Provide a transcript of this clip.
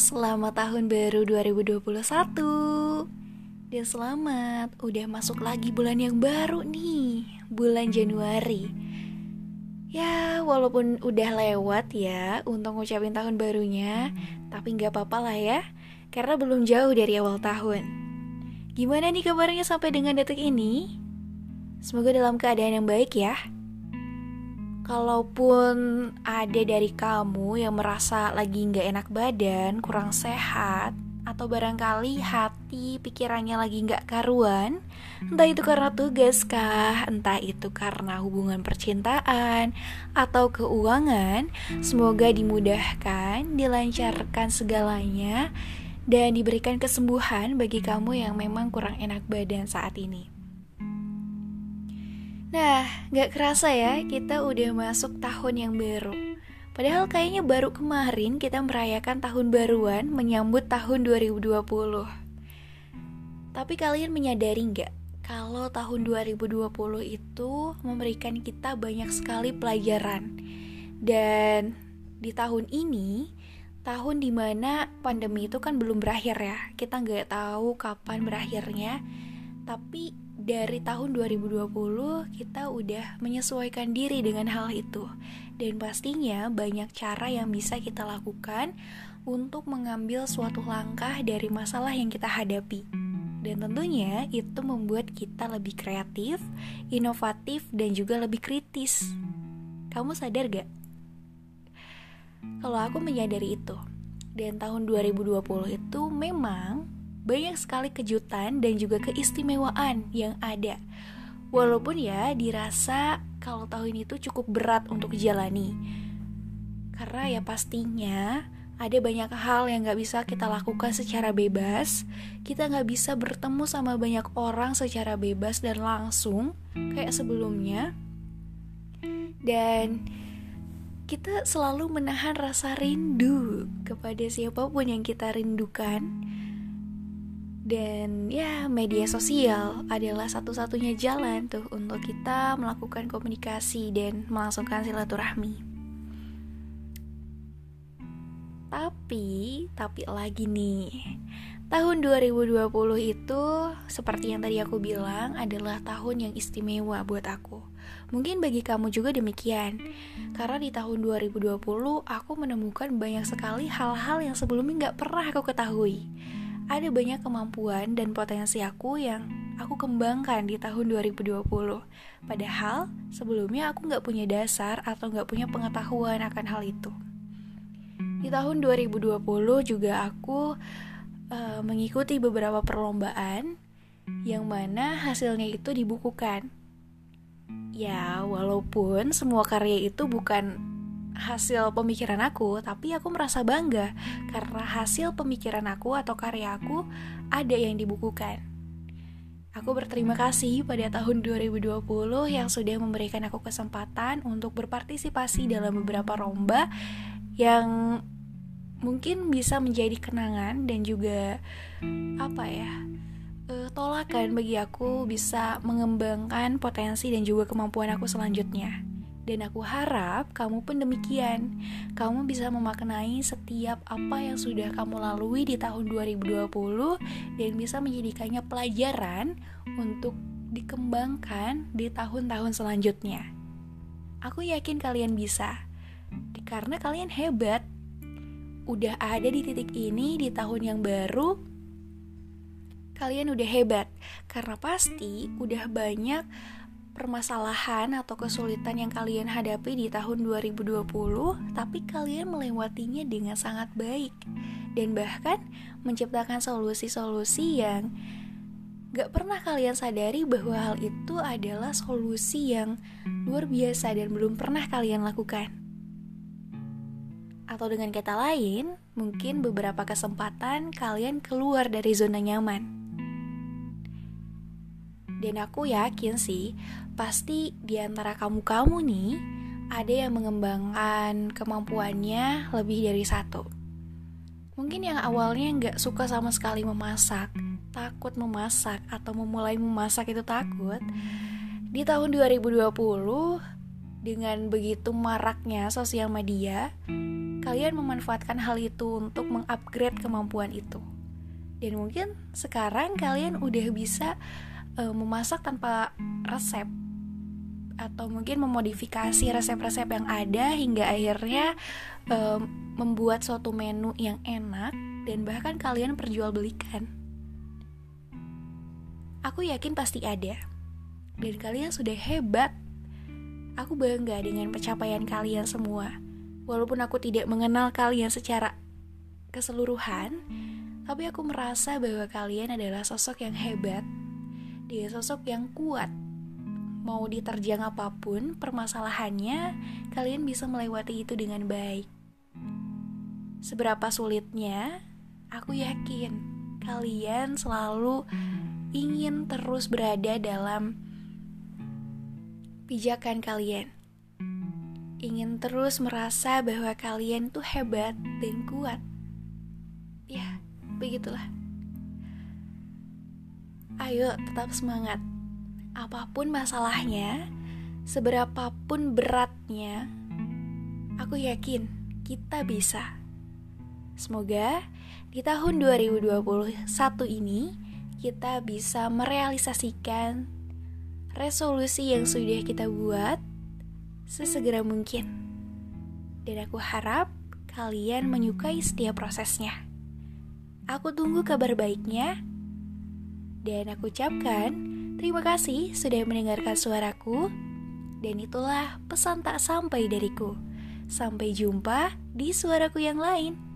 selamat tahun baru 2021 Dan selamat, udah masuk lagi bulan yang baru nih. Bulan Januari. Ya, walaupun udah lewat ya untuk ngucapin tahun barunya Tapi nggak apa-apa lah ya Karena belum jauh dari awal tahun. Gimana nih kabarnya sampai dengan detik ini? Semoga dalam keadaan yang baik ya Kalaupun ada dari kamu yang merasa lagi nggak enak badan, kurang sehat, atau barangkali hati pikirannya lagi nggak karuan, entah itu karena tugas kah, entah itu karena hubungan percintaan atau keuangan, semoga dimudahkan, dilancarkan segalanya, dan diberikan kesembuhan bagi kamu yang memang kurang enak badan saat ini. Nah, gak kerasa ya, kita udah masuk tahun yang baru. Padahal kayaknya baru kemarin kita merayakan tahun baruan menyambut tahun 2020. Tapi kalian menyadari nggak kalau tahun 2020 itu memberikan kita banyak sekali pelajaran. Dan di tahun ini, tahun di mana pandemi itu kan belum berakhir ya. Kita nggak tahu kapan berakhirnya. Tapi dari tahun 2020 kita udah menyesuaikan diri dengan hal itu dan pastinya banyak cara yang bisa kita lakukan untuk mengambil suatu langkah dari masalah yang kita hadapi. Dan tentunya itu membuat kita lebih kreatif, inovatif, dan juga lebih kritis. Kamu sadar gak? Kalau aku menyadari itu, dan tahun 2020 itu memang banyak sekali kejutan dan juga keistimewaan yang ada. Walaupun ya dirasa kalau tahun itu cukup berat untuk dijalani. Karena ya pastinya ada banyak hal yang gak bisa kita lakukan secara bebas. Kita gak bisa bertemu sama banyak orang secara bebas dan langsung kayak sebelumnya. Dan kita selalu menahan rasa rindu kepada siapa pun yang kita rindukan dan ya media sosial adalah satu-satunya jalan tuh untuk kita melakukan komunikasi dan melangsungkan silaturahmi. Tapi, tapi lagi nih. Tahun 2020 itu seperti yang tadi aku bilang adalah tahun yang istimewa buat aku. Mungkin bagi kamu juga demikian. Karena di tahun 2020 aku menemukan banyak sekali hal-hal yang sebelumnya gak pernah aku ketahui ada banyak kemampuan dan potensi aku yang aku kembangkan di tahun 2020. Padahal sebelumnya aku nggak punya dasar atau nggak punya pengetahuan akan hal itu. Di tahun 2020 juga aku uh, mengikuti beberapa perlombaan yang mana hasilnya itu dibukukan. Ya, walaupun semua karya itu bukan hasil pemikiran aku, tapi aku merasa bangga karena hasil pemikiran aku atau karya aku ada yang dibukukan. Aku berterima kasih pada tahun 2020 yang sudah memberikan aku kesempatan untuk berpartisipasi dalam beberapa lomba yang mungkin bisa menjadi kenangan dan juga apa ya uh, tolakan bagi aku bisa mengembangkan potensi dan juga kemampuan aku selanjutnya. Dan aku harap kamu pun demikian. Kamu bisa memaknai setiap apa yang sudah kamu lalui di tahun 2020 dan bisa menjadikannya pelajaran untuk dikembangkan di tahun-tahun selanjutnya. Aku yakin kalian bisa. Karena kalian hebat. Udah ada di titik ini di tahun yang baru, kalian udah hebat karena pasti udah banyak permasalahan atau kesulitan yang kalian hadapi di tahun 2020, tapi kalian melewatinya dengan sangat baik dan bahkan menciptakan solusi-solusi yang gak pernah kalian sadari bahwa hal itu adalah solusi yang luar biasa dan belum pernah kalian lakukan. Atau dengan kata lain, mungkin beberapa kesempatan kalian keluar dari zona nyaman. Dan aku yakin sih, pasti di antara kamu-kamu nih, ada yang mengembangkan kemampuannya lebih dari satu. Mungkin yang awalnya nggak suka sama sekali memasak, takut memasak, atau memulai memasak itu takut. Di tahun 2020, dengan begitu maraknya sosial media, kalian memanfaatkan hal itu untuk mengupgrade kemampuan itu. Dan mungkin sekarang kalian udah bisa uh, memasak tanpa resep atau mungkin memodifikasi resep-resep yang ada hingga akhirnya um, membuat suatu menu yang enak dan bahkan kalian perjualbelikan. Aku yakin pasti ada. Dan kalian sudah hebat. Aku bangga dengan pencapaian kalian semua. Walaupun aku tidak mengenal kalian secara keseluruhan, tapi aku merasa bahwa kalian adalah sosok yang hebat. Dia sosok yang kuat mau diterjang apa pun permasalahannya, kalian bisa melewati itu dengan baik. Seberapa sulitnya, aku yakin kalian selalu ingin terus berada dalam pijakan kalian. Ingin terus merasa bahwa kalian tuh hebat dan kuat. Ya, begitulah. Ayo tetap semangat apa pun masalahnya, seberapapun beratnya, aku yakin kita bisa. Semoga di tahun 2021 ini kita bisa merealisasikan resolusi yang sudah kita buat sesegera mungkin. Dan aku harap kalian menyukai setiap prosesnya. Aku tunggu kabar baiknya. Dan aku ucapkan Terima kasih sudah mendengarkan suaraku, dan itulah pesan tak sampai dariku. Sampai jumpa di suaraku yang lain.